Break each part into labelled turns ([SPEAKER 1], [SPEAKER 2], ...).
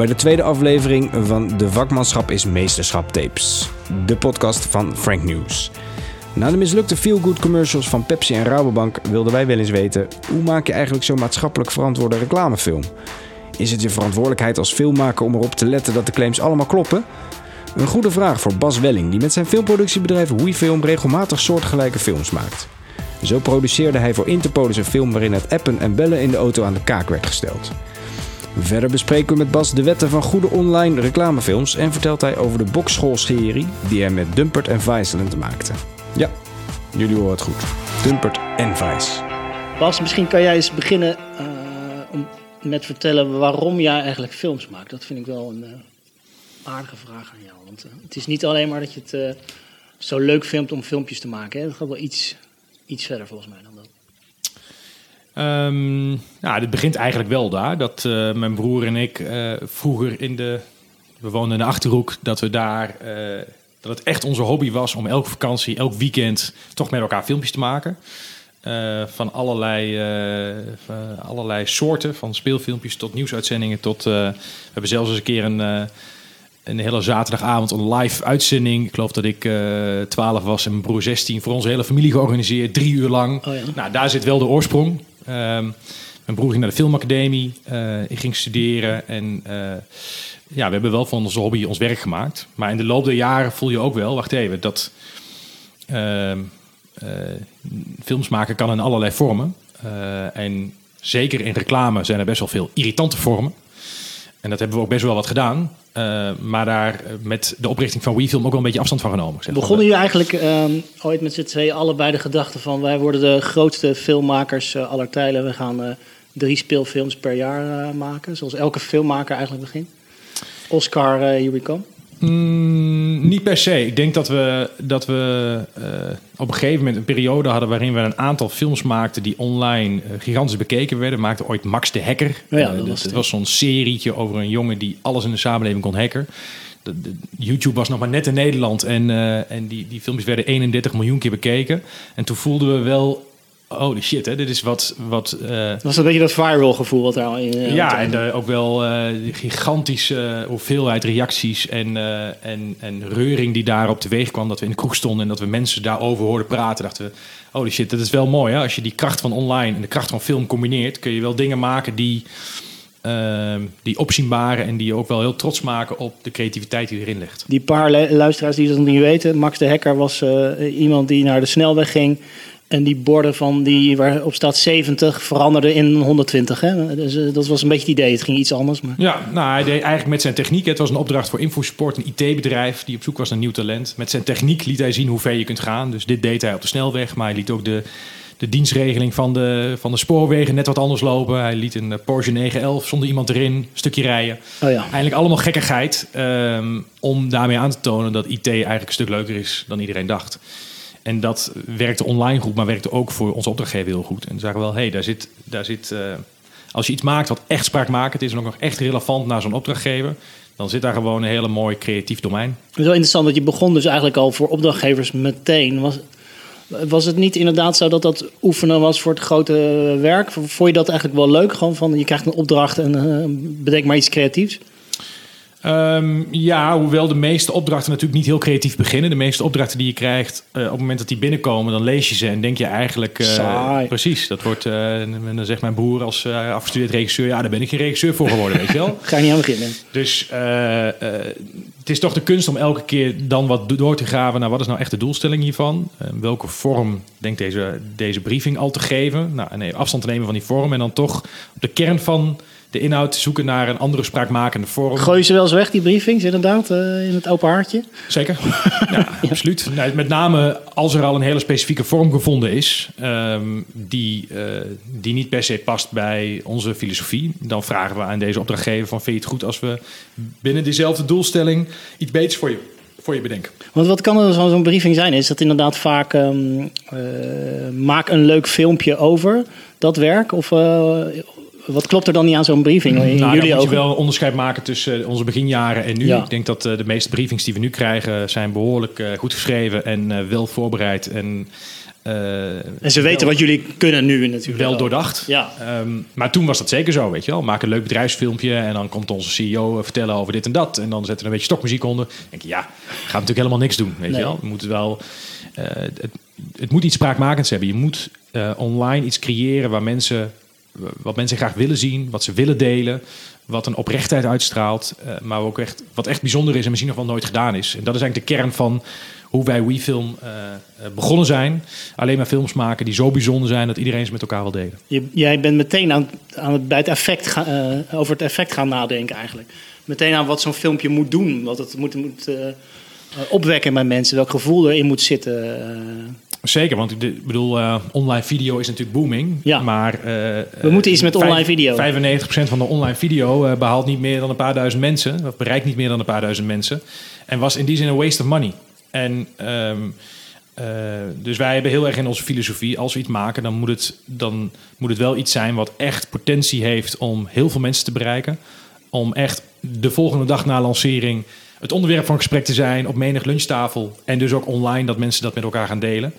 [SPEAKER 1] Bij de tweede aflevering van De Vakmanschap is Meesterschap Tapes, de podcast van Frank News. Na de mislukte feel-good commercials van Pepsi en Rabobank wilden wij wel eens weten: hoe maak je eigenlijk zo'n maatschappelijk verantwoorde reclamefilm? Is het je verantwoordelijkheid als filmmaker om erop te letten dat de claims allemaal kloppen? Een goede vraag voor Bas Welling, die met zijn filmproductiebedrijf WeFilm regelmatig soortgelijke films maakt. Zo produceerde hij voor Interpolis een film waarin het appen en bellen in de auto aan de kaak werd gesteld. Verder bespreken we met Bas de wetten van goede online reclamefilms en vertelt hij over de bokschoolserie die hij met Dumpert en Viceland maakte. Ja, jullie horen het goed. Dumpert en Vice.
[SPEAKER 2] Bas, misschien kan jij eens beginnen om met vertellen waarom jij eigenlijk films maakt. Dat vind ik wel een uh, aardige vraag aan jou. Want uh, het is niet alleen maar dat je het zo leuk filmt om filmpjes te maken. Hè? Het gaat wel iets, iets verder volgens mij dan dat.
[SPEAKER 3] Um, nou, dit begint eigenlijk wel daar. Dat uh, mijn broer en ik uh, vroeger in de... We woonden in de Achterhoek. Dat we daar... Uh, dat het echt onze hobby was om elke vakantie, elk weekend... toch met elkaar filmpjes te maken. van allerlei, van allerlei soorten. Van speelfilmpjes tot nieuwsuitzendingen. Tot, we hebben zelfs eens een keer een een hele zaterdagavond een live uitzending. Ik geloof dat ik uh, 12 was en mijn broer 16 voor onze hele familie georganiseerd. Drie uur lang.
[SPEAKER 2] Oh ja.
[SPEAKER 3] Nou, daar zit wel de oorsprong. Um, mijn broer ging naar de filmacademie. Uh, ik ging studeren. En uh, ja, we hebben wel van onze hobby ons werk gemaakt. Maar in de loop der jaren voel je ook wel, wacht even, dat uh, films maken kan in allerlei vormen. en zeker in reclame zijn er best wel veel irritante vormen. En dat hebben we ook best wel wat gedaan. Uh, maar daar met de oprichting van WeFilm ook wel een beetje afstand van genomen.
[SPEAKER 2] Zeg Begonnen jullie eigenlijk um, ooit met z'n tweeën allebei de gedachte van... wij worden de grootste filmmakers uh, aller tijden. We gaan uh, drie speelfilms per jaar maken. Zoals elke filmmaker eigenlijk begint. Oscar, here we come.
[SPEAKER 3] Mm, niet per se. Ik denk dat we, dat we uh, op een gegeven moment een periode hadden waarin we een aantal films maakten die online uh, gigantisch bekeken werden. Maakte ooit Max de Hacker.
[SPEAKER 2] Ja,
[SPEAKER 3] uh,
[SPEAKER 2] dat
[SPEAKER 3] was,
[SPEAKER 2] het
[SPEAKER 3] was zo'n serietje over een jongen die alles in de samenleving kon hacken. De, de, YouTube was nog maar net in Nederland en, en die, die filmpjes werden 31 miljoen keer bekeken. En toen voelden we wel holy shit, hè, dit is wat... wat uh,
[SPEAKER 2] was een beetje dat viral gevoel wat daar al in... Uh,
[SPEAKER 3] ja, en uh, ook wel gigantische hoeveelheid reacties en, en, en reuring die daarop teweeg kwam. Dat we in de kroeg stonden en dat we mensen daarover hoorden praten. Dachten we, holy shit, dat is wel mooi. Hè? Als je die kracht van online en de kracht van film combineert... kun je wel dingen maken die, ehm, die opzienbaren en die je ook wel heel trots maken op de creativiteit die erin ligt.
[SPEAKER 2] Die paar luisteraars die dat niet weten... Max de Hacker was iemand die naar de snelweg ging... En die borden van die waarop staat 70 veranderden in 120. Hè? Dus uh, dat was een beetje het idee. Het ging iets anders. Maar...
[SPEAKER 3] Ja, nou, hij deed eigenlijk met zijn techniek. Het was een opdracht voor Infosport, een IT-bedrijf die op zoek was naar nieuw talent. Met zijn techniek liet hij zien hoe ver je kunt gaan. Dus dit deed hij op de snelweg, maar hij liet ook de, de dienstregeling van de, van de spoorwegen net wat anders lopen. Hij liet een Porsche 911 zonder iemand erin, een stukje rijden.
[SPEAKER 2] Oh ja.
[SPEAKER 3] Eigenlijk allemaal gekkigheid um, om daarmee aan te tonen dat IT eigenlijk een stuk leuker is dan iedereen dacht. En dat werkte online goed, maar werkte ook voor onze opdrachtgever heel goed. En zagen we wel, hé, hey, daar zit, daar zit uh, als je iets maakt wat echt spraakmakend is en ook nog echt relevant naar zo'n opdrachtgever, dan zit daar gewoon een hele mooi creatief domein.
[SPEAKER 2] Het is wel interessant dat je begon dus eigenlijk al voor opdrachtgevers meteen. Was, was het niet inderdaad zo dat dat oefenen was voor het grote werk? Vond je dat eigenlijk wel leuk? Gewoon van je krijgt een opdracht en uh, bedenk maar iets creatiefs?
[SPEAKER 3] Um, ja, hoewel de meeste opdrachten natuurlijk niet heel creatief beginnen. De meeste opdrachten die je krijgt, uh, op het moment dat die binnenkomen, dan lees je ze en denk je eigenlijk... Uh,
[SPEAKER 2] Saai.
[SPEAKER 3] Precies, dat wordt, uh, dan zegt mijn broer als afgestudeerd regisseur, ja, daar ben ik geen regisseur voor geworden, weet je wel.
[SPEAKER 2] Ga je niet aan beginnen.
[SPEAKER 3] Dus het is toch de kunst om elke keer dan wat door te graven naar wat is nou echt de doelstelling hiervan? welke vorm denkt deze, deze briefing al te geven? Nou, nee, afstand te nemen van die vorm en dan toch op de kern van de inhoud zoeken naar een andere spraakmakende vorm.
[SPEAKER 2] Gooi je ze wel eens weg, die briefings, inderdaad, uh, in het open hartje?
[SPEAKER 3] Zeker, ja, absoluut. Met name als er al een hele specifieke vorm gevonden is, um, die, uh, die niet per se past bij onze filosofie, dan vragen we aan deze opdrachtgever van vind je het goed als we binnen diezelfde doelstelling iets beters voor je voor je bedenken.
[SPEAKER 2] Want wat kan er zo'n briefing zijn? Is dat inderdaad vaak um, uh, maak een leuk filmpje over dat werk? Of uh, wat klopt er dan niet aan zo'n briefing? In
[SPEAKER 3] Nou,
[SPEAKER 2] jullie
[SPEAKER 3] moet je wel een onderscheid maken tussen onze beginjaren en nu.
[SPEAKER 2] Ja.
[SPEAKER 3] Ik denk dat eh, de meeste briefings die we nu krijgen zijn behoorlijk eh, goed geschreven en eh, wel voorbereid en eh,
[SPEAKER 2] En ze weten
[SPEAKER 3] wel-
[SPEAKER 2] wat jullie kunnen nu natuurlijk.
[SPEAKER 3] wel doordacht.
[SPEAKER 2] Ja.
[SPEAKER 3] Ehm, maar toen was dat zeker zo, weet je wel. Maak een leuk bedrijfsfilmpje en dan komt onze CEO vertellen over dit en dat. En dan zetten we een beetje stokmuziek onder. Dan denk je, ja, gaat natuurlijk helemaal niks doen, weet
[SPEAKER 2] Nee.
[SPEAKER 3] je wel. We moeten wel... eh, het, het moet iets spraakmakends hebben. Je moet eh, online iets creëren waar mensen... Wat mensen graag willen zien, wat ze willen delen, wat een oprechtheid uitstraalt, eh, maar ook echt, wat echt bijzonder is en misschien nog wel nooit gedaan is. En dat is eigenlijk de kern van hoe wij WeFilm eh, begonnen zijn. Alleen maar films maken die zo bijzonder zijn dat iedereen ze met elkaar wil delen.
[SPEAKER 2] Jij bent meteen aan, aan het, effect over het effect gaan nadenken eigenlijk. Meteen aan wat zo'n filmpje moet doen. Wat het moet, moet opwekken bij mensen. Welk gevoel erin moet zitten. Eh.
[SPEAKER 3] Zeker, want ik bedoel, eh, online video is natuurlijk booming.
[SPEAKER 2] Ja.
[SPEAKER 3] Maar eh,
[SPEAKER 2] We moeten iets met
[SPEAKER 3] vijf-
[SPEAKER 2] online video.
[SPEAKER 3] 95% van de online video eh, behaalt niet meer dan een paar duizend mensen. Of bereikt niet meer dan een paar duizend mensen. En was in die zin een waste of money. En ehm, eh, dus wij hebben heel erg in onze filosofie, als we iets maken, dan moet, het, dan moet het wel iets zijn wat echt potentie heeft om heel veel mensen te bereiken. Om echt de volgende dag na lancering het onderwerp van gesprek te zijn op menig lunchtafel. En dus ook online dat mensen dat met elkaar gaan delen.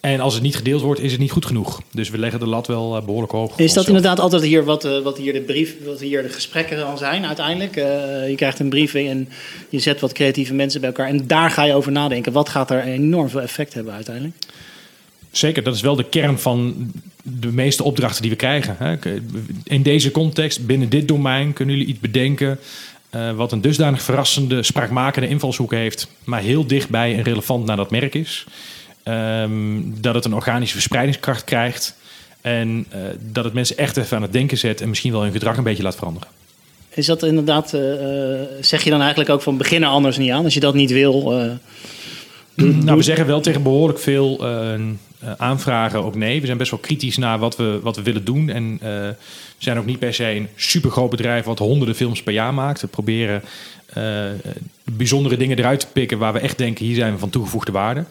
[SPEAKER 3] En als het niet gedeeld wordt, is het niet goed genoeg. Dus we leggen de lat wel eh, behoorlijk hoog.
[SPEAKER 2] Is dat inderdaad altijd hier wat, eh, wat hier de brief, wat hier de gesprekken dan zijn uiteindelijk? Eh, je krijgt een briefing en je zet wat creatieve mensen bij elkaar. En daar ga je over nadenken. Wat gaat er enorm veel effect hebben uiteindelijk?
[SPEAKER 3] Zeker, dat is wel de kern van de meeste opdrachten die we krijgen. hè. In deze context, binnen dit domein, kunnen jullie iets bedenken. Eh, wat een dusdanig verrassende, spraakmakende invalshoek heeft. maar heel dichtbij en relevant naar dat merk is. Ehm, dat het een organische verspreidingskracht krijgt. En eh, dat het mensen echt even aan het denken zet. en misschien wel hun gedrag een beetje laat veranderen.
[SPEAKER 2] Is dat inderdaad, eh, zeg je dan eigenlijk ook van begin er anders niet aan? Als je dat niet wil,
[SPEAKER 3] Nou, we zeggen wel tegen behoorlijk veel aanvragen ook nee. We zijn best wel kritisch naar wat we, wat we willen doen. En eh, we zijn ook niet per se een supergroot bedrijf wat honderden films per jaar maakt. We proberen eh, bijzondere dingen eruit te pikken waar we echt denken, hier zijn we van toegevoegde waarde.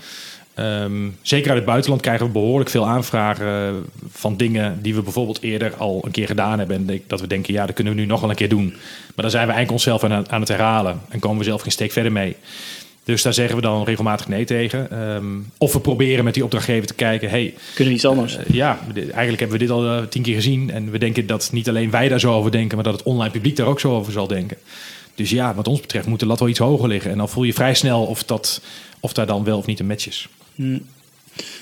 [SPEAKER 3] Ehm, zeker uit het buitenland krijgen we behoorlijk veel aanvragen van dingen die we bijvoorbeeld eerder al een keer gedaan hebben. En dat we denken, ja, dat kunnen we nu nog wel een keer doen. Maar dan zijn we eigenlijk onszelf aan, aan het herhalen en komen we zelf geen steek verder mee. Dus daar zeggen we dan regelmatig nee tegen. Ehm, of we proberen met die opdrachtgever te kijken, hey,
[SPEAKER 2] kunnen we iets anders?
[SPEAKER 3] eh, ja, eigenlijk hebben we dit al eh, tien keer gezien. En we denken dat niet alleen wij daar zo over denken, maar dat het online publiek daar ook zo over zal denken. Dus ja, wat ons betreft moet de lat wel iets hoger liggen. En dan voel je vrij snel of, dat, of daar dan wel of niet een match is.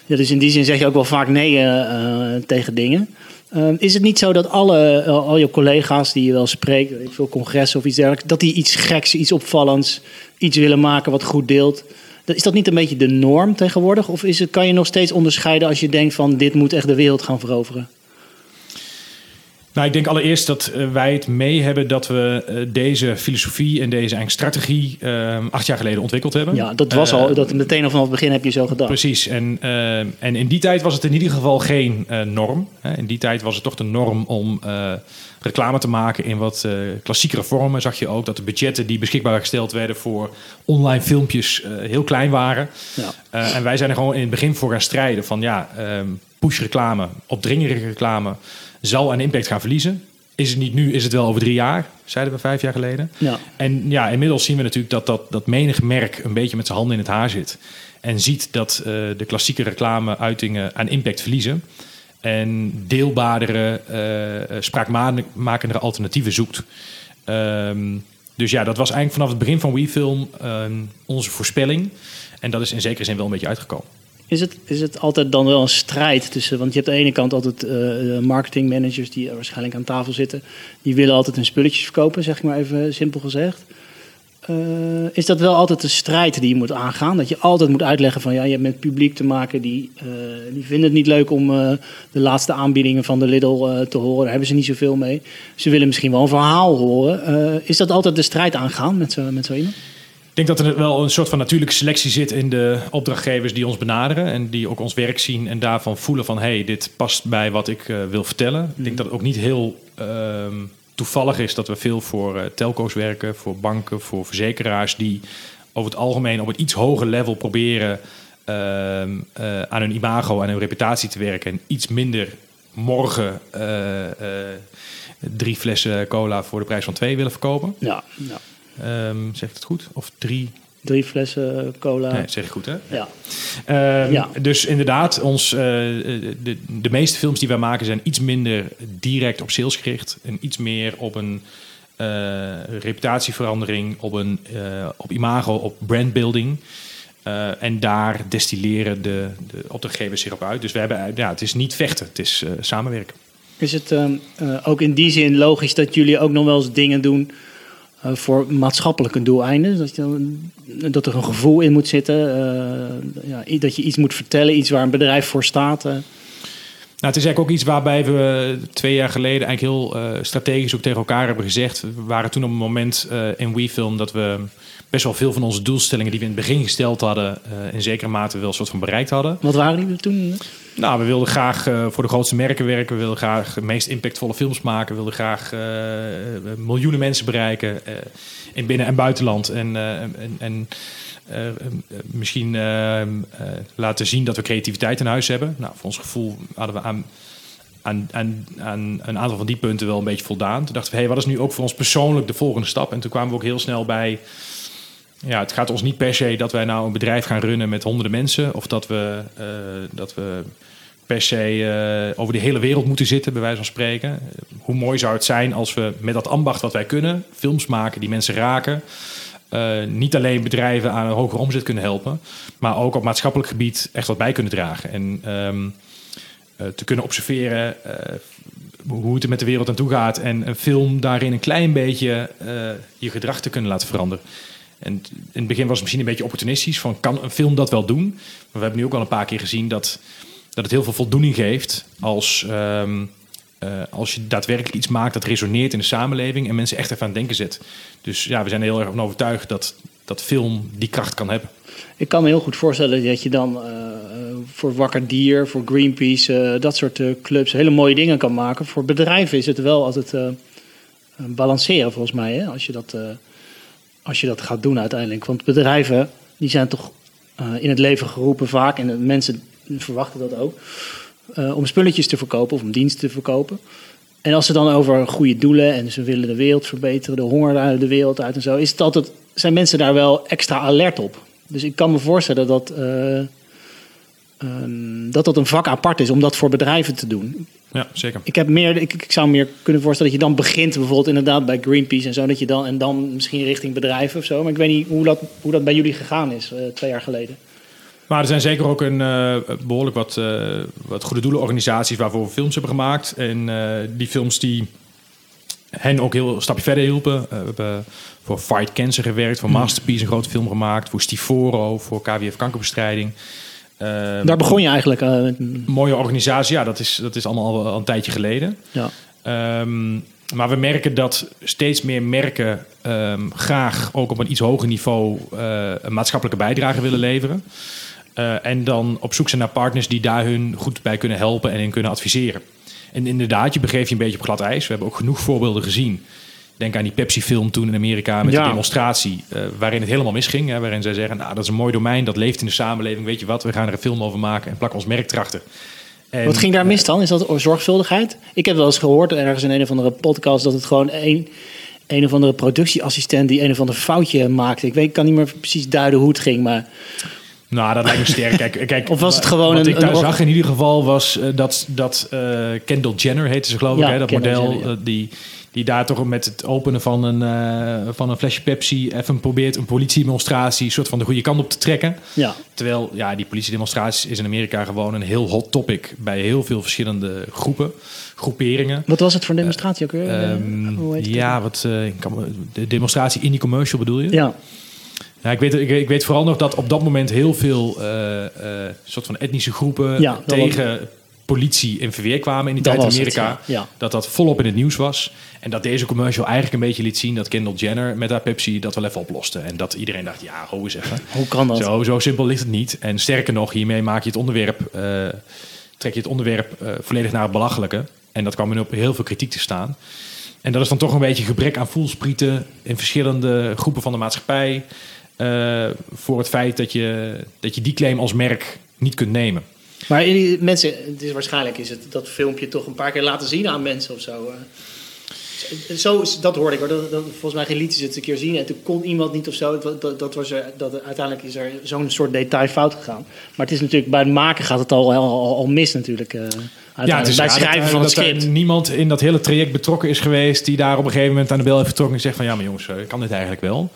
[SPEAKER 2] Ja, dus in die zin zeg je ook wel vaak nee eh, tegen dingen. Eh, is het niet zo dat alle, eh, al je collega's die je wel spreekt, ik veel congressen of iets dergelijks, dat die iets geks, iets opvallends, iets willen maken wat goed deelt? Is dat niet een beetje de norm tegenwoordig? Of is het, kan je nog steeds onderscheiden als je denkt van dit moet echt de wereld gaan veroveren?
[SPEAKER 3] Nou, ik denk allereerst dat eh, wij het mee hebben dat we eh, deze filosofie en deze eigenlijk strategie eh, acht jaar geleden ontwikkeld hebben.
[SPEAKER 2] Ja, dat was
[SPEAKER 3] Eh,
[SPEAKER 2] al, dat meteen al vanaf het begin heb je zo gedacht.
[SPEAKER 3] Precies. En, en in die tijd was het in ieder geval geen norm. In die tijd was het toch de norm om reclame te maken in wat klassiekere vormen. Zag je ook dat de budgetten die beschikbaar gesteld werden voor online filmpjes heel klein waren.
[SPEAKER 2] Ja.
[SPEAKER 3] En wij zijn er gewoon in het begin voor gaan strijden van ja, ehm, push reclame, opdringerige reclame zal aan impact gaan verliezen. Is het niet nu, is het wel over drie jaar, zeiden we vijf jaar geleden.
[SPEAKER 2] Ja.
[SPEAKER 3] En ja, inmiddels zien we natuurlijk dat, dat, dat menig merk een beetje met zijn handen in het haar zit. En ziet dat eh, de klassieke reclameuitingen aan impact verliezen. En deelbaardere, eh, spraakmakendere alternatieven zoekt. Ehm, dus ja, dat was eigenlijk vanaf het begin van WeFilm eh, onze voorspelling. En dat is in zekere zin wel een beetje uitgekomen.
[SPEAKER 2] Is het, is het altijd dan wel een strijd tussen... Want je hebt aan de ene kant altijd eh marketingmanagers die waarschijnlijk aan tafel zitten. Die willen altijd hun spulletjes verkopen, zeg ik maar even simpel gezegd. Eh, is dat wel altijd een strijd die je moet aangaan? Dat je altijd moet uitleggen van... ja, je hebt met publiek te maken die, eh, die vinden het niet leuk om eh, de laatste aanbiedingen van de Lidl eh, te horen. Daar hebben ze niet zoveel mee. Ze willen misschien wel een verhaal horen. Eh, is dat altijd de strijd aangaan met zo, met zo iemand?
[SPEAKER 3] Ik denk dat er wel een soort van natuurlijke selectie zit in de opdrachtgevers die ons benaderen. En die ook ons werk zien en daarvan voelen van... hé, hey, dit past bij wat ik eh, wil vertellen. Ik denk dat het ook niet heel ehm, toevallig is dat we veel voor eh, telco's werken... voor banken, voor verzekeraars... die over het algemeen op een iets hoger level proberen... ehm, eh, aan hun imago, aan hun reputatie te werken... en iets minder morgen drie flessen cola voor de prijs van twee willen verkopen.
[SPEAKER 2] Ja, ja.
[SPEAKER 3] Ehm, zeg ik het goed? Of drie?
[SPEAKER 2] Drie flessen cola.
[SPEAKER 3] Nee, zeg ik goed hè?
[SPEAKER 2] Ja.
[SPEAKER 3] Ehm,
[SPEAKER 2] Ja.
[SPEAKER 3] Dus inderdaad, ons, eh, de, de meeste films die wij maken zijn iets minder direct op sales gericht. En iets meer op een eh, reputatieverandering, op, een, eh, op imago, op brandbuilding. Eh, en daar destilleren de, de opdrachtgevers zich op uit. Dus we hebben, ja, het is niet vechten, het is eh, samenwerken.
[SPEAKER 2] Is het ehm, eh, ook in die zin logisch dat jullie ook nog wel eens dingen doen eh, voor maatschappelijke doeleinden? Dat, je, dat er een gevoel in moet zitten, eh, ja, dat je iets moet vertellen, iets waar een bedrijf voor staat. eh.
[SPEAKER 3] Nou, het is eigenlijk ook iets waarbij we twee jaar geleden eigenlijk heel eh, strategisch ook tegen elkaar hebben gezegd. We waren toen op een moment eh, in WeFilm dat we best wel veel van onze doelstellingen die we in het begin gesteld hadden, eh, in zekere mate wel een soort van bereikt hadden.
[SPEAKER 2] Wat waren die toen?
[SPEAKER 3] Nou, we wilden graag eh, voor de grootste merken werken. We wilden graag de meest impactvolle films maken. We wilden graag eh, miljoenen mensen bereiken in binnen- en buitenland. En, en, en misschien laten zien dat we creativiteit in huis hebben. Nou, voor ons gevoel hadden we aan, aan, aan, aan een aantal van die punten wel een beetje voldaan. Toen dachten we, hey, wat is nu ook voor ons persoonlijk de volgende stap? En toen kwamen we ook heel snel bij... Ja, het gaat ons niet per se dat wij nou een bedrijf gaan runnen met honderden mensen. Of dat we, eh, dat we per se eh, over de hele wereld moeten zitten, bij wijze van spreken. Hoe mooi zou het zijn als we met dat ambacht wat wij kunnen, films maken die mensen raken. eh, niet alleen bedrijven aan een hogere omzet kunnen helpen, maar ook op maatschappelijk gebied echt wat bij kunnen dragen. En ehm, eh, te kunnen observeren hoe het er met de wereld aan toe gaat. En een film daarin een klein beetje je gedrag te kunnen laten veranderen. En in het begin was het misschien een beetje opportunistisch. Van, kan een film dat wel doen? Maar we hebben nu ook al een paar keer gezien dat, dat het heel veel voldoening geeft... als, ehm, eh, als je daadwerkelijk iets maakt dat resoneert in de samenleving... en mensen echt even aan het denken zet. Dus ja, we zijn er heel erg van overtuigd dat, dat film die kracht kan hebben.
[SPEAKER 2] Ik kan me heel goed voorstellen dat je dan eh, voor Wakker Dier, voor Greenpeace, eh, dat soort eh, clubs hele mooie dingen kan maken. Voor bedrijven is het wel altijd eh, balanceren volgens mij, hè? Als, je dat, eh, als je dat gaat doen uiteindelijk. Want bedrijven die zijn toch eh, in het leven geroepen vaak, en mensen verwachten dat ook, eh, om spulletjes te verkopen of om diensten te verkopen. En als ze dan over goede doelen en ze willen de wereld verbeteren, de honger uit de wereld uit en zo, is het altijd, zijn mensen daar wel extra alert op. Dus ik kan me voorstellen dat, eh, ehm, dat dat een vak apart is om dat voor bedrijven te doen.
[SPEAKER 3] Ja, zeker.
[SPEAKER 2] Ik, heb meer, ik, ik zou meer kunnen voorstellen dat je dan begint bijvoorbeeld inderdaad bij Greenpeace en zo, dat je dan, en dan misschien richting bedrijven of zo. Maar ik weet niet hoe dat, hoe dat bij jullie gegaan is eh, twee jaar geleden.
[SPEAKER 3] Maar er zijn zeker ook een, eh, behoorlijk wat, eh, wat goede doelenorganisaties waarvoor we films hebben gemaakt. En die films die hen ook heel een stapje verder hielpen. We hebben voor Fight Cancer gewerkt, voor Masterpiece een grote film gemaakt, voor Stivoro, voor KWF kankerbestrijding. Eh,
[SPEAKER 2] Daar begon je eigenlijk eh, met.
[SPEAKER 3] mooie organisatie, ja, dat is, dat is allemaal al, een tijdje geleden.
[SPEAKER 2] Ja.
[SPEAKER 3] Ehm, maar we merken dat steeds meer merken ehm, graag ook op een iets hoger niveau eh, een maatschappelijke bijdrage willen leveren. En dan op zoek zijn naar partners die daar hun goed bij kunnen helpen en in kunnen adviseren. En inderdaad, je begeeft je een beetje op glad ijs. We hebben ook genoeg voorbeelden gezien. Denk aan die Pepsi-film toen in Amerika met
[SPEAKER 2] Ja.
[SPEAKER 3] de demonstratie, eh, waarin het helemaal misging. Hè, waarin zij zeggen, nou, dat is een mooi domein, dat leeft in de samenleving. Weet je wat, we gaan er een film over maken en plakken ons merk erachter. En,
[SPEAKER 2] Wat ging daar mis dan? Is dat zorgvuldigheid? Ik heb wel eens gehoord ergens in een of andere podcast dat het gewoon een, een of andere productieassistent die een of ander foutje maakte. Ik weet, ik kan niet meer precies duiden hoe het ging, maar
[SPEAKER 3] Nou, dat lijkt me sterk. Kijk, kijk,
[SPEAKER 2] Of was het gewoon
[SPEAKER 3] wat
[SPEAKER 2] een-
[SPEAKER 3] ik daar zag in ieder geval was eh, dat, dat eh, Kendall Jenner heette ze geloof ik, hè, dat
[SPEAKER 2] Kendall
[SPEAKER 3] model
[SPEAKER 2] Jenner, ja.
[SPEAKER 3] eh, die, die daar toch met het openen van een, eh, van een flesje Pepsi even probeert een politiedemonstratie soort van de goede kant op te trekken.
[SPEAKER 2] ja.
[SPEAKER 3] Terwijl ja, die politiedemonstraties is in Amerika gewoon een heel hot topic bij heel veel verschillende groepen, groeperingen.
[SPEAKER 2] Wat was het voor een demonstratie ook weer?
[SPEAKER 3] Ehm, ja, wat, eh, kan de demonstratie in die commercial bedoel je?
[SPEAKER 2] Ja,
[SPEAKER 3] Ja, ik weet, ik, ik weet vooral nog dat op dat moment heel veel eh, eh, soort van etnische groepen
[SPEAKER 2] Ja,
[SPEAKER 3] tegen politie in verweer kwamen in die
[SPEAKER 2] Dat
[SPEAKER 3] tijd in
[SPEAKER 2] het,
[SPEAKER 3] Amerika.
[SPEAKER 2] ja. Ja.
[SPEAKER 3] Dat dat volop in het nieuws was. En dat deze commercial eigenlijk een beetje liet zien dat Kendall Jenner met haar Pepsi dat wel even oploste. En dat iedereen dacht, ja, ho eens even.
[SPEAKER 2] hoe kan dat?
[SPEAKER 3] Zo, zo simpel ligt het niet. En sterker nog, hiermee maak je het onderwerp, eh, trek je het onderwerp eh, volledig naar het belachelijke. En dat kwam nu op heel veel kritiek te staan. En dat is dan toch een beetje gebrek aan voelsprieten in verschillende groepen van de maatschappij. eh, voor het feit dat je, dat je die claim als merk niet kunt nemen.
[SPEAKER 2] Maar in mensen, het is waarschijnlijk is het dat filmpje toch een paar keer laten zien aan mensen of zo. eh. Zo, is- dat hoorde ik hoor. Dat, dat, volgens mij geen liedjes het een keer zien en toen kon iemand niet of zo. Dat, dat, dat was er, dat, uiteindelijk is er zo'n soort detail fout gegaan. Maar het is natuurlijk, bij het maken gaat het al, al, al mis natuurlijk. eh, uiteindelijk. bij het schrijven
[SPEAKER 3] dat,
[SPEAKER 2] van het
[SPEAKER 3] dat er
[SPEAKER 2] script.
[SPEAKER 3] niemand in dat hele traject betrokken is geweest die daar op een gegeven moment aan de bel heeft vertrokken en zegt van ja, maar jongens, eh, kan dit eigenlijk wel?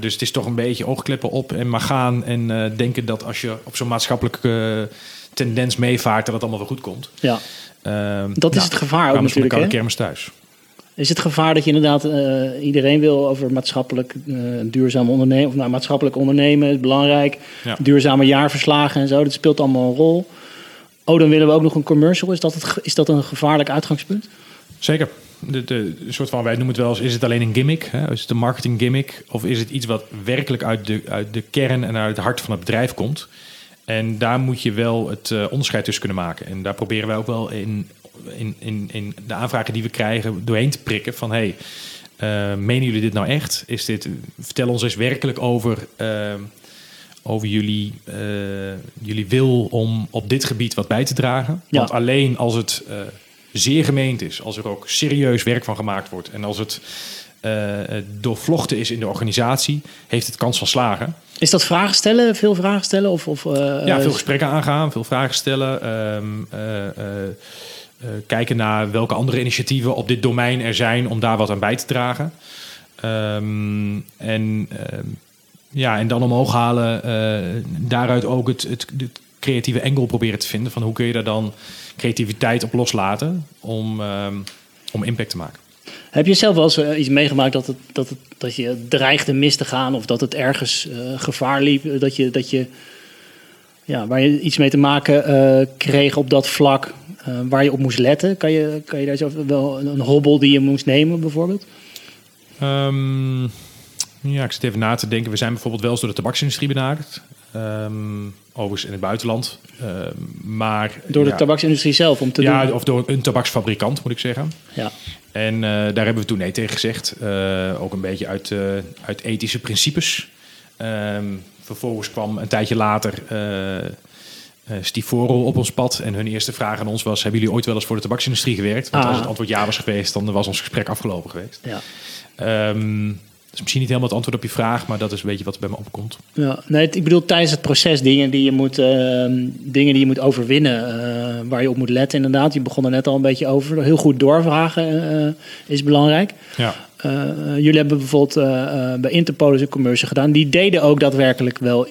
[SPEAKER 3] Dus het is toch een beetje oogkleppen op en maar gaan en eh, denken dat als je op zo'n maatschappelijke eh, tendens meevaart, dat het allemaal wel goed komt.
[SPEAKER 2] Ja.
[SPEAKER 3] Ehm,
[SPEAKER 2] Dat is het gevaar ook natuurlijk,
[SPEAKER 3] koude kermis thuis.
[SPEAKER 2] Is het gevaar dat je inderdaad eh, iedereen wil over maatschappelijk eh, duurzaam ondernemen, of nou, maatschappelijk ondernemen is belangrijk,
[SPEAKER 3] Ja.
[SPEAKER 2] duurzame jaarverslagen en zo, dat speelt allemaal een rol. Oh, dan willen we ook nog een commercial. Is dat, het, is dat een gevaarlijk uitgangspunt?
[SPEAKER 3] Zeker. De, de, de soort van, wij noemen het wel eens, is het alleen een gimmick? Hè? Is het een marketing gimmick? Of is het iets wat werkelijk uit de, uit de kern en uit het hart van het bedrijf komt? En daar moet je wel het eh, onderscheid tussen kunnen maken. En daar proberen wij ook wel in, in, in, in de aanvragen die we krijgen doorheen te prikken van... Hey, eh, menen jullie dit nou echt? Is dit, vertel ons eens werkelijk over, eh, over jullie, jullie wil om op dit gebied wat bij te dragen.
[SPEAKER 2] Ja.
[SPEAKER 3] Want alleen als het zeer gemeend is, als er ook serieus werk van gemaakt wordt... en als het doorvlochten is in de organisatie, heeft het kans van slagen.
[SPEAKER 2] Is dat vragen stellen, veel vragen stellen? Of, of, eh,
[SPEAKER 3] Ja, veel gesprekken aangaan, veel vragen stellen. ehm, eh, eh, eh, kijken naar welke andere initiatieven op dit domein er zijn om daar wat aan bij te dragen. Ehm, en, ehm, ja, en dan omhoog halen, eh, daaruit ook het, het, het creatieve angle proberen te vinden. Van hoe kun je daar dan creativiteit op loslaten om, om impact te maken.
[SPEAKER 2] Heb je zelf wel eens eh, iets meegemaakt dat, het, dat, het, dat je dreigde mis te gaan of dat het ergens eh, gevaar liep? eh, Dat je, dat je, ja, waar je iets mee te maken kreeg op dat vlak waar je op moest letten? Kan je, kan je daar zo wel een, een hobbel die je moest nemen bijvoorbeeld?
[SPEAKER 3] Ehm, ja, ik zit even na te denken. We zijn bijvoorbeeld wel eens door de tabaksindustrie benaderd. Ehm, overigens in het buitenland. Ehm, maar,
[SPEAKER 2] Door de
[SPEAKER 3] ja,
[SPEAKER 2] tabaksindustrie zelf om te
[SPEAKER 3] Ja,
[SPEAKER 2] doen?
[SPEAKER 3] of door een tabaksfabrikant moet ik zeggen.
[SPEAKER 2] Ja.
[SPEAKER 3] En eh, daar hebben we toen nee tegen gezegd. Eh, ook een beetje uit, eh, uit ethische principes. Ehm, vervolgens kwam een tijdje later Stivoro op ons pad. En hun eerste vraag aan ons was... hebben jullie ooit wel eens voor de tabaksindustrie gewerkt? Want
[SPEAKER 2] Ah.
[SPEAKER 3] als het antwoord ja was geweest... dan was ons gesprek afgelopen geweest.
[SPEAKER 2] Ja.
[SPEAKER 3] Ehm, is misschien niet helemaal het antwoord op je vraag... maar dat is een beetje wat er bij me opkomt.
[SPEAKER 2] Ja, nee, ik bedoel tijdens het proces dingen die je moet, ehm, dingen die je moet overwinnen, eh, waar je op moet letten inderdaad. Je begon er net al een beetje over. Heel goed doorvragen eh, is belangrijk.
[SPEAKER 3] Ja.
[SPEAKER 2] Eh, jullie hebben bijvoorbeeld bij Interpol eens een commercial gedaan. Die deden ook daadwerkelijk wel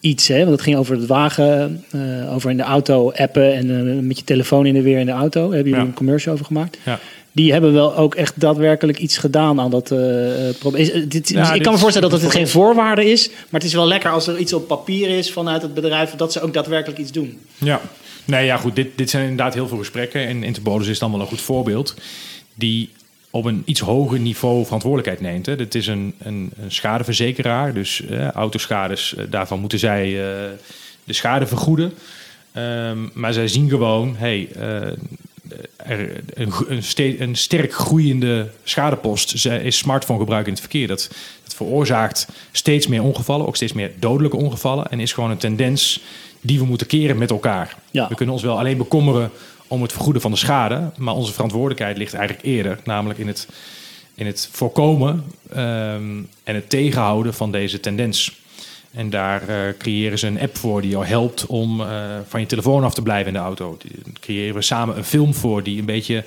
[SPEAKER 2] iets. Hè? Want het ging over het wagen, over in de auto appen en met je telefoon in de weer in de auto. Daar hebben jullie
[SPEAKER 3] Ja.
[SPEAKER 2] een commercial over gemaakt.
[SPEAKER 3] Ja.
[SPEAKER 2] Die hebben wel ook echt daadwerkelijk iets gedaan aan dat eh, eh, probleem. Eh,
[SPEAKER 3] Ja,
[SPEAKER 2] ik
[SPEAKER 3] dit
[SPEAKER 2] kan me voorstellen dat het geen voorwaarde is. Maar het is wel lekker als er iets op papier is vanuit het bedrijf. Dat ze ook daadwerkelijk iets doen.
[SPEAKER 3] Ja, nee, ja, goed. Dit, dit zijn inderdaad heel veel gesprekken. En Interbolus is dan wel een goed voorbeeld. Die op een iets hoger niveau verantwoordelijkheid neemt. Hè. Dit is een, een, een schadeverzekeraar. Dus autoschades, daarvan moeten zij de schade vergoeden. Ehm, maar zij zien gewoon, hey, er, een, een, ste- een sterk groeiende schadepost is smartphonegebruik in het verkeer. Dat, dat veroorzaakt steeds meer ongevallen, ook steeds meer dodelijke ongevallen. En is gewoon een tendens die we moeten keren met elkaar.
[SPEAKER 2] Ja.
[SPEAKER 3] We kunnen ons wel alleen bekommeren om het vergoeden van de schade. Maar onze verantwoordelijkheid ligt eigenlijk eerder, namelijk in het, in het voorkomen ehm, en het tegenhouden van deze tendens. En daar eh, creëren ze een app voor die jou helpt om eh, van je telefoon af te blijven in de auto. Die, creëren we samen een film voor die een beetje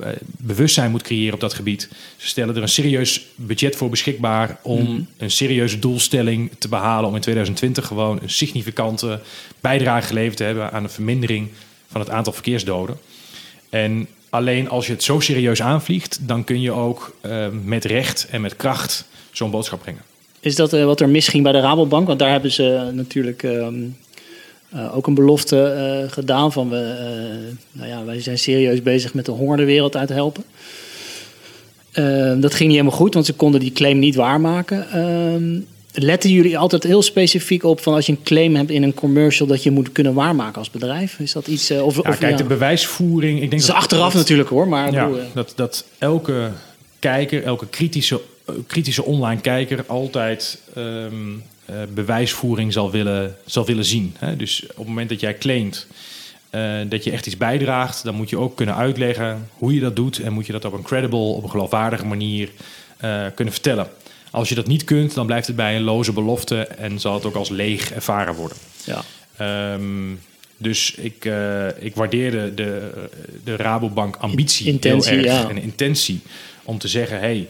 [SPEAKER 3] eh, bewustzijn moet creëren op dat gebied. Ze stellen er een serieus budget voor beschikbaar om een serieuze doelstelling te behalen. Om in 2020 gewoon een significante bijdrage geleverd te hebben aan een vermindering van het aantal verkeersdoden. En alleen als je het zo serieus aanvliegt, dan kun je ook met recht en met kracht zo'n boodschap brengen.
[SPEAKER 2] Is dat eh, wat er misging bij de Rabobank? Want daar hebben ze natuurlijk ehm, eh, ook een belofte eh, gedaan van we, eh, nou ja, wij zijn serieus bezig met de honger de wereld uit te helpen. Ehm, dat ging niet helemaal goed, want ze konden die claim niet waarmaken. Ehm, letten jullie altijd heel specifiek op van als je een claim hebt in een commercial dat je moet kunnen waarmaken als bedrijf? Is dat iets? eh, of,
[SPEAKER 3] Ja,
[SPEAKER 2] of,
[SPEAKER 3] kijk,
[SPEAKER 2] ja,
[SPEAKER 3] de bewijsvoering. Ik denk
[SPEAKER 2] het is
[SPEAKER 3] dat-
[SPEAKER 2] achteraf
[SPEAKER 3] dat-
[SPEAKER 2] natuurlijk hoor, maar
[SPEAKER 3] Ja,
[SPEAKER 2] bedoel, eh,
[SPEAKER 3] dat, dat elke kijker, elke kritische, eh, kritische online kijker altijd ehm, eh, bewijsvoering zal willen, zal willen zien. Hè? Dus op het moment dat jij claimt eh, dat je echt iets bijdraagt, dan moet je ook kunnen uitleggen hoe je dat doet en moet je dat op een credible, op een geloofwaardige manier eh, kunnen vertellen. Als je dat niet kunt, dan blijft het bij een loze belofte en zal het ook als leeg ervaren worden.
[SPEAKER 2] Ja.
[SPEAKER 3] Ehm, dus ik, eh, ik waardeerde de, de Rabobank ambitie
[SPEAKER 2] Intentie,
[SPEAKER 3] heel erg
[SPEAKER 2] ja.
[SPEAKER 3] en intentie om te zeggen: hey,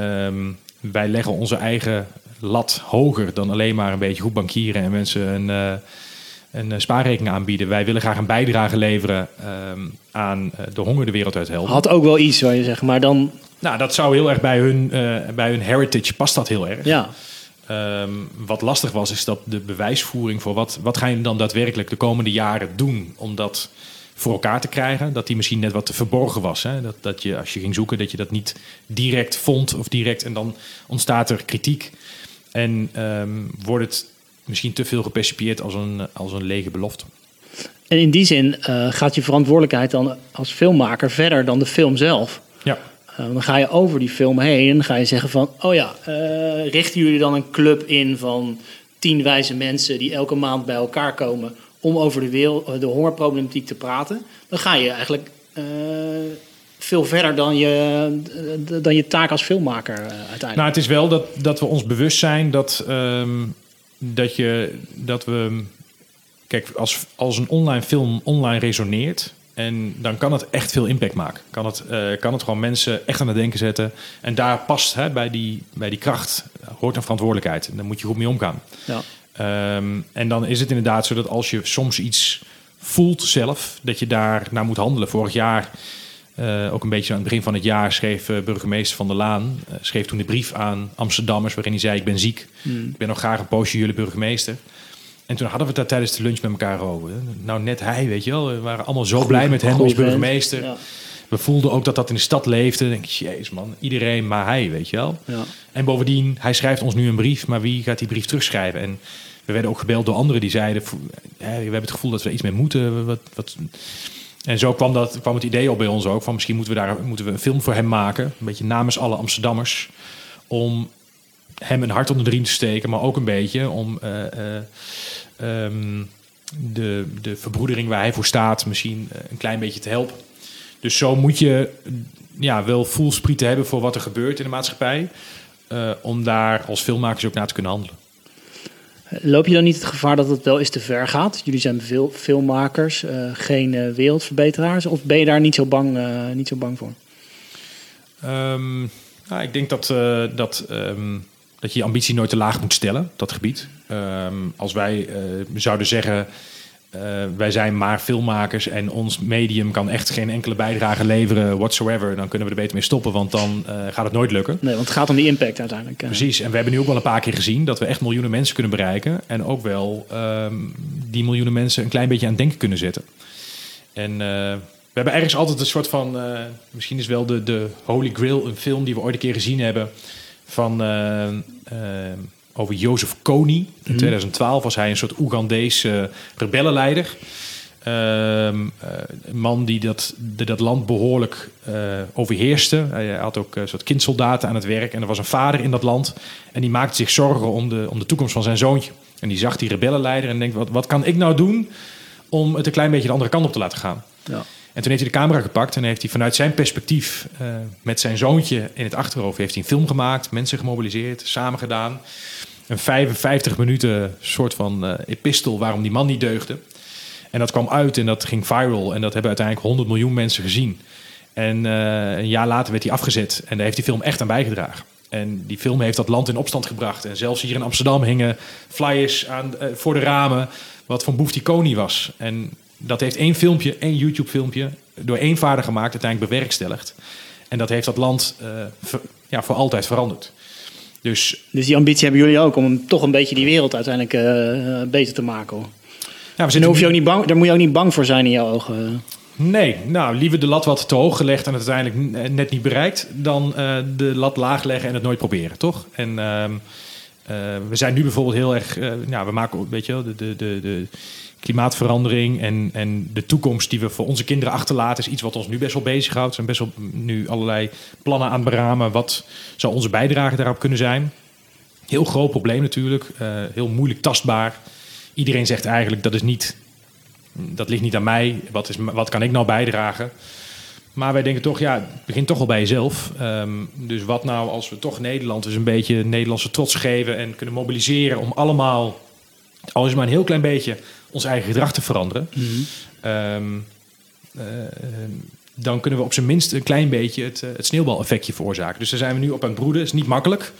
[SPEAKER 3] ehm, wij leggen onze eigen lat hoger dan alleen maar een beetje goed bankieren en mensen een, eh, een eh, spaarrekening aanbieden. Wij willen graag een bijdrage leveren ehm, aan eh, de honger de wereld uit helpen.
[SPEAKER 2] Had ook wel iets, zou je zeggen. Maar dan,
[SPEAKER 3] Nou, dat zou heel erg bij hun, bij hun heritage past dat heel erg.
[SPEAKER 2] ja.
[SPEAKER 3] Ehm, wat lastig was, is dat de bewijsvoering voor wat, wat ga je dan daadwerkelijk de komende jaren doen om dat voor elkaar te krijgen, dat die misschien net wat te verborgen was. Hè? Dat, dat je als je ging zoeken, dat je dat niet direct vond of direct en dan ontstaat er kritiek. En ehm, wordt het misschien te veel gepercipieerd als een, als een lege belofte.
[SPEAKER 2] En in die zin eh, gaat je verantwoordelijkheid dan als filmmaker verder dan de film zelf.
[SPEAKER 3] Ja,
[SPEAKER 2] Eh, dan ga je over die film heen en ga je zeggen van... oh ja, eh, richten jullie dan een club in van tien wijze mensen... die elke maand bij elkaar komen om over de, wereld, de hongerproblematiek te praten... dan ga je eigenlijk eh, veel verder dan je, dan je taak als filmmaker eh, uiteindelijk.
[SPEAKER 3] Nou, het is wel dat, dat we ons bewust zijn dat, eem, dat, je, dat we. Kijk, als, als een online film online resoneert. En dan kan het echt veel impact maken. Kan het, eh, kan het gewoon mensen echt aan het denken zetten. En daar past hè, bij, die, bij die kracht, hoort een verantwoordelijkheid. En daar moet je goed mee omgaan.
[SPEAKER 2] ja.
[SPEAKER 3] Ehm, en dan is het inderdaad zo dat als je soms iets voelt zelf, dat je daar naar moet handelen. Vorig jaar, eh, ook een beetje aan het begin van het jaar, schreef eh, burgemeester Van der Laan, eh, schreef toen de brief aan Amsterdammers waarin hij zei, ik ben ziek, ik ben nog graag een poosje jullie burgemeester. En toen hadden we het daar tijdens de lunch met elkaar over. Nou, net hij, weet je wel. We waren allemaal zo blij met hem als burgemeester.
[SPEAKER 2] Ja.
[SPEAKER 3] We voelden ook dat dat in de stad leefde. Dan denk ik, jezus man, iedereen maar hij, weet je wel.
[SPEAKER 2] Ja.
[SPEAKER 3] En bovendien, hij schrijft ons nu een brief, maar wie gaat die brief terugschrijven? En we werden ook gebeld door anderen die zeiden, "Vo- hè, we hebben het gevoel dat we iets mee moeten. Wat, wat... En zo kwam, dat, kwam het idee op bij ons ook, van misschien moeten we daar moeten we een film voor hem maken. Een beetje namens alle Amsterdammers. Om hem een hart onder de riem te steken, maar ook een beetje om eh, eh, ehm, de, de verbroedering waar hij voor staat misschien eh, een klein beetje te helpen. Dus zo moet je ja, wel voelsprieten hebben voor wat er gebeurt in de maatschappij. eh, om daar als filmmakers ook naar te kunnen handelen.
[SPEAKER 2] Loop je dan niet het gevaar dat het wel eens te ver gaat? Jullie zijn veel filmmakers, eh, geen eh, wereldverbeteraars. Of ben je daar niet zo bang, niet zo bang voor?
[SPEAKER 3] Nou, ik denk dat, dat, ehm, dat je je ambitie nooit te laag moet stellen, dat gebied. Ehm, als wij zouden zeggen, eh, wij zijn maar filmmakers en ons medium kan echt geen enkele bijdrage leveren whatsoever, dan kunnen we er beter mee stoppen, want dan eh, gaat het nooit lukken.
[SPEAKER 2] Nee, want het gaat om die impact uiteindelijk. eh.
[SPEAKER 3] Precies, en we hebben nu ook wel een paar keer gezien dat we echt miljoenen mensen kunnen bereiken. En ook wel ehm, die miljoenen mensen een klein beetje aan het denken kunnen zetten. En we hebben ergens altijd een soort van, misschien is wel de, de Holy Grail, een film die we ooit een keer gezien hebben van over Jozef Kony. In 2012 was hij een soort Oegandese rebellenleider. Ehm, eh, een man die dat, die dat land behoorlijk eh, overheerste. Hij had ook een soort kindsoldaten aan het werk. En er was een vader in dat land. En die maakte zich zorgen om de, om de toekomst van zijn zoontje. En die zag die rebellenleider en denkt: wat, wat kan ik nou doen om het een klein beetje de andere kant op te laten gaan?
[SPEAKER 2] Ja.
[SPEAKER 3] En toen heeft hij de camera gepakt en heeft hij vanuit zijn perspectief eh, met zijn zoontje in het achterhoofd heeft hij een film gemaakt, mensen gemobiliseerd, samen gedaan. Een 55 minuten soort van eh, epistel waarom die man niet deugde. En dat kwam uit en dat ging viral en dat hebben uiteindelijk 100 miljoen mensen gezien. En eh, een jaar later werd hij afgezet en daar heeft die film echt aan bijgedragen. En die film heeft dat land in opstand gebracht. En zelfs hier in Amsterdam hingen flyers aan, voor de ramen wat van Boef die was. En dat heeft één filmpje, één YouTube-filmpje, door één vader gemaakt, uiteindelijk bewerkstelligd. En dat heeft dat land eh, ver- ja, voor altijd veranderd. Dus
[SPEAKER 2] Dus die ambitie hebben jullie ook om toch een beetje die wereld uiteindelijk eh, beter te maken. Hoor.
[SPEAKER 3] ja, we
[SPEAKER 2] daar, hoef je ook niet bang, daar moet je ook niet bang voor zijn in jouw ogen.
[SPEAKER 3] Nee, nou, liever de lat wat te hoog gelegd en het uiteindelijk n- net niet bereikt, dan eh, de lat laag leggen en het nooit proberen, toch? En ehm, eh, we zijn nu bijvoorbeeld heel erg, eh, nou, we maken, weet je wel, de, de, de, de klimaatverandering en, en de toekomst die we voor onze kinderen achterlaten, is iets wat ons nu best wel bezighoudt. Er zijn best wel nu allerlei plannen aan het beramen. Wat zou onze bijdrage daarop kunnen zijn? Heel groot probleem natuurlijk. eh, heel moeilijk tastbaar. Iedereen zegt eigenlijk dat is niet, dat ligt niet aan mij. Wat, is, wat kan ik nou bijdragen? Maar wij denken toch, ja, het begint toch wel bij jezelf. Ehm, dus wat nou als we toch Nederland dus een beetje Nederlandse trots geven en kunnen mobiliseren om allemaal, al is maar een heel klein beetje, ons eigen gedrag te veranderen. Ehm, eh, dan kunnen we op zijn minst een klein beetje het, eh, het sneeuwbaleffectje veroorzaken. Dus daar zijn we nu op aan het broeden. Is niet makkelijk.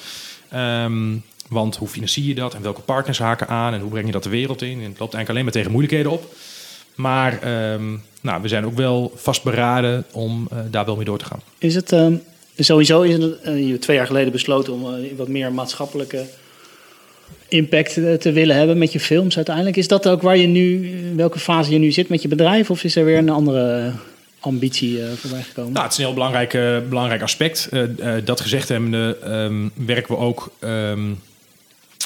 [SPEAKER 3] Ehm, want hoe financier je dat en welke partners haken aan en hoe breng je dat de wereld in? En het loopt eigenlijk alleen maar tegen moeilijkheden op. Maar ehm, nou, we zijn ook wel vastberaden om eh, daar wel mee door te gaan.
[SPEAKER 2] Is het sowieso is het, twee jaar geleden besloten om wat meer maatschappelijke impact eh, te willen hebben met je films uiteindelijk. Is dat ook waar je nu, in welke fase je nu zit met je bedrijf? Of is er weer een andere ambitie eh, voorbij gekomen?
[SPEAKER 3] Nou, het is een heel belangrijk, eh, belangrijk aspect. Eh, eh, dat gezegd hebbende ehm, werken we ook ehm,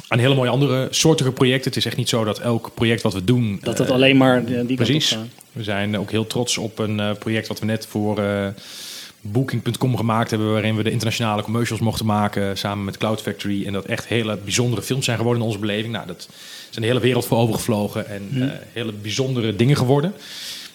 [SPEAKER 3] aan hele mooie andere soortige projecten. Het is echt niet zo dat elk project wat we doen...
[SPEAKER 2] dat het
[SPEAKER 3] eh,
[SPEAKER 2] alleen maar eh, die
[SPEAKER 3] Precies.
[SPEAKER 2] gaat.
[SPEAKER 3] We zijn ook heel trots op een eh, project wat we net voor eh, Booking.com gemaakt hebben, waarin we de internationale commercials mochten maken samen met Cloud Factory. En dat echt hele bijzondere films zijn geworden in onze beleving. Nou, dat zijn de hele wereld voor overgevlogen en eh, hele bijzondere dingen geworden.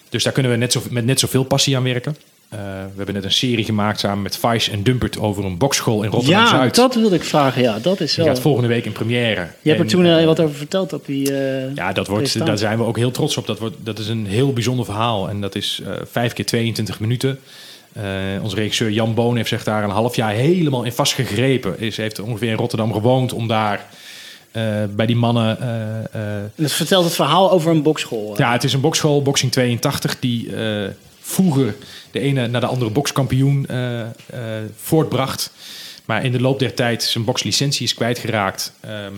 [SPEAKER 3] Dus daar kunnen we net zo, met net zoveel passie aan werken. Eh, we hebben net een serie gemaakt samen met Vice en Dumpert over een bokschool in
[SPEAKER 2] Ja,
[SPEAKER 3] Rotterdam-Zuid.
[SPEAKER 2] dat wilde ik vragen. Ja, dat is
[SPEAKER 3] Die
[SPEAKER 2] wel...
[SPEAKER 3] gaat volgende week in première.
[SPEAKER 2] Je hebt er
[SPEAKER 3] En,
[SPEAKER 2] toen eh, wat over verteld op die... eh,
[SPEAKER 3] ja, dat wordt, daar zijn we ook heel trots op. Dat, wordt, dat is een heel bijzonder verhaal. En dat is 5 keer 22 minuten. Eh, onze regisseur Jan Boon heeft zich daar een half jaar helemaal in vastgegrepen. Is, heeft ongeveer in Rotterdam gewoond om daar eh, bij die mannen...
[SPEAKER 2] En het vertelt het verhaal over een bokschool.
[SPEAKER 3] ja, het is een bokschool, Boxing 82, die vroeger de ene naar de andere bokskampioen voortbracht. Maar in de loop der tijd zijn bokslicentie is kwijtgeraakt. ehm,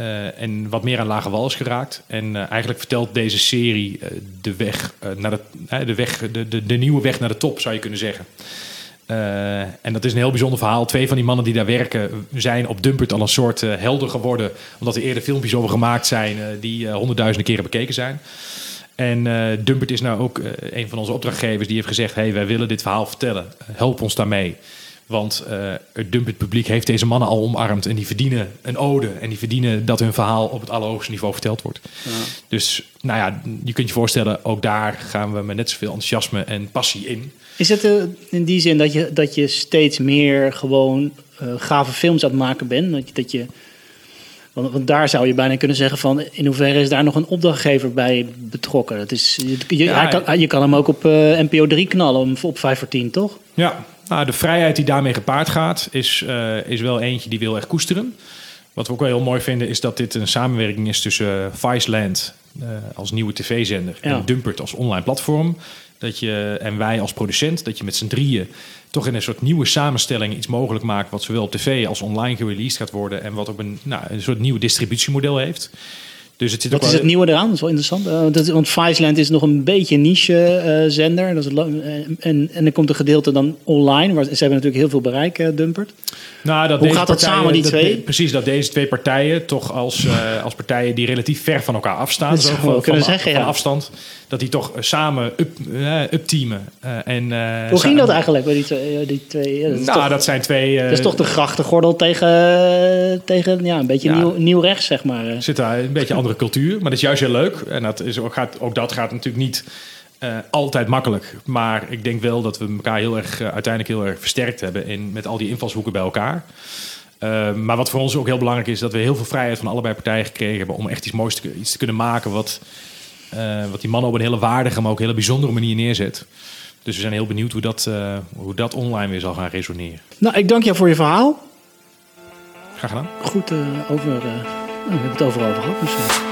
[SPEAKER 3] eh, en wat meer aan lage wal is geraakt. En eh, eigenlijk vertelt deze serie eh, de weg naar de, de, weg, de, de, de nieuwe weg naar de top, zou je kunnen zeggen. En dat is een heel bijzonder verhaal. Twee van die mannen die daar werken zijn op Dumpert al een soort helder geworden. Omdat er eerder filmpjes over gemaakt zijn die honderdduizenden keren bekeken zijn. En Dumpert is nou ook een van onze opdrachtgevers die heeft gezegd... hey, wij willen dit verhaal vertellen. Help ons daarmee. Want eh, het Dumpert publiek heeft deze mannen al omarmd... en die verdienen een ode. En die verdienen dat hun verhaal op het allerhoogste niveau verteld wordt. Dus nou ja, je kunt je voorstellen... ook daar gaan we met net zoveel enthousiasme en passie in.
[SPEAKER 2] Is het eh, in die zin dat je, dat je steeds meer gewoon eh, gave films aan het maken bent? Dat je, dat je, want, want daar zou je bijna kunnen zeggen van... in hoeverre is daar nog een opdrachtgever bij betrokken? Dat is, je, je,
[SPEAKER 3] Ja,
[SPEAKER 2] hij kan, je kan hem ook op NPO 3 knallen om- op 5 voor 10, toch?
[SPEAKER 3] Ja, nou, de vrijheid die daarmee gepaard gaat, is, eh, is wel eentje die heel erg koesteren. Wat we ook wel heel mooi vinden, is dat dit een samenwerking is tussen uh, Viceland uh, als nieuwe tv-zender
[SPEAKER 2] Ja.
[SPEAKER 3] en Dumpert als online platform. Dat je, en wij als producent, dat je met z'n drieën toch in een soort nieuwe samenstelling iets mogelijk maakt... wat zowel op tv als online gereleased gaat worden... en wat ook een, nou, een soort nieuw distributiemodel heeft. Dus het zit
[SPEAKER 2] Wat
[SPEAKER 3] ook
[SPEAKER 2] is
[SPEAKER 3] wel-
[SPEAKER 2] het nieuwe eraan? Dat is wel interessant. Eh, dat, want Viceland is nog een beetje een niche-zender. dat is eh, en, en er komt een gedeelte dan online. Waar, ze hebben natuurlijk heel veel bereik, eh, Dumpert.
[SPEAKER 3] Nou, dat
[SPEAKER 2] Hoe gaat dat samen, die
[SPEAKER 3] dat
[SPEAKER 2] twee?
[SPEAKER 3] de- precies, dat deze twee partijen toch als, eh, als partijen die relatief ver van elkaar afstaan,
[SPEAKER 2] Dat
[SPEAKER 3] zo van,
[SPEAKER 2] kunnen
[SPEAKER 3] van-
[SPEAKER 2] zeggen,
[SPEAKER 3] van
[SPEAKER 2] ja.
[SPEAKER 3] afstand, dat die toch eh, samen up, eh, upteamen. Eh, en,
[SPEAKER 2] Hoe ging dat eigenlijk bij die twee? Die twee dat,
[SPEAKER 3] Nou,
[SPEAKER 2] toch,
[SPEAKER 3] dat zijn twee.
[SPEAKER 2] dat is toch de grachtengordel tegen, tegen ja, een beetje
[SPEAKER 3] Ja.
[SPEAKER 2] nieuw, nieuw rechts, zeg maar.
[SPEAKER 3] zit daar een beetje andere cultuur, maar dat is juist heel leuk. En dat is ook, gaat, ook dat gaat natuurlijk niet altijd makkelijk. Maar ik denk wel dat we elkaar heel erg, uiteindelijk heel erg versterkt hebben in, met al die invalshoeken bij elkaar. Maar wat voor ons ook heel belangrijk is, dat we heel veel vrijheid van allebei partijen gekregen hebben om echt iets moois te, iets te kunnen maken wat, wat die mannen op een hele waardige, maar ook hele bijzondere manier neerzet. Dus we zijn heel benieuwd hoe dat, eh, hoe dat online weer zal gaan resoneren.
[SPEAKER 2] Nou, ik dank jou voor je verhaal.
[SPEAKER 3] Graag gedaan.
[SPEAKER 2] Goed eh, over... eh, we hebben het overal over gehad. Dus, eh,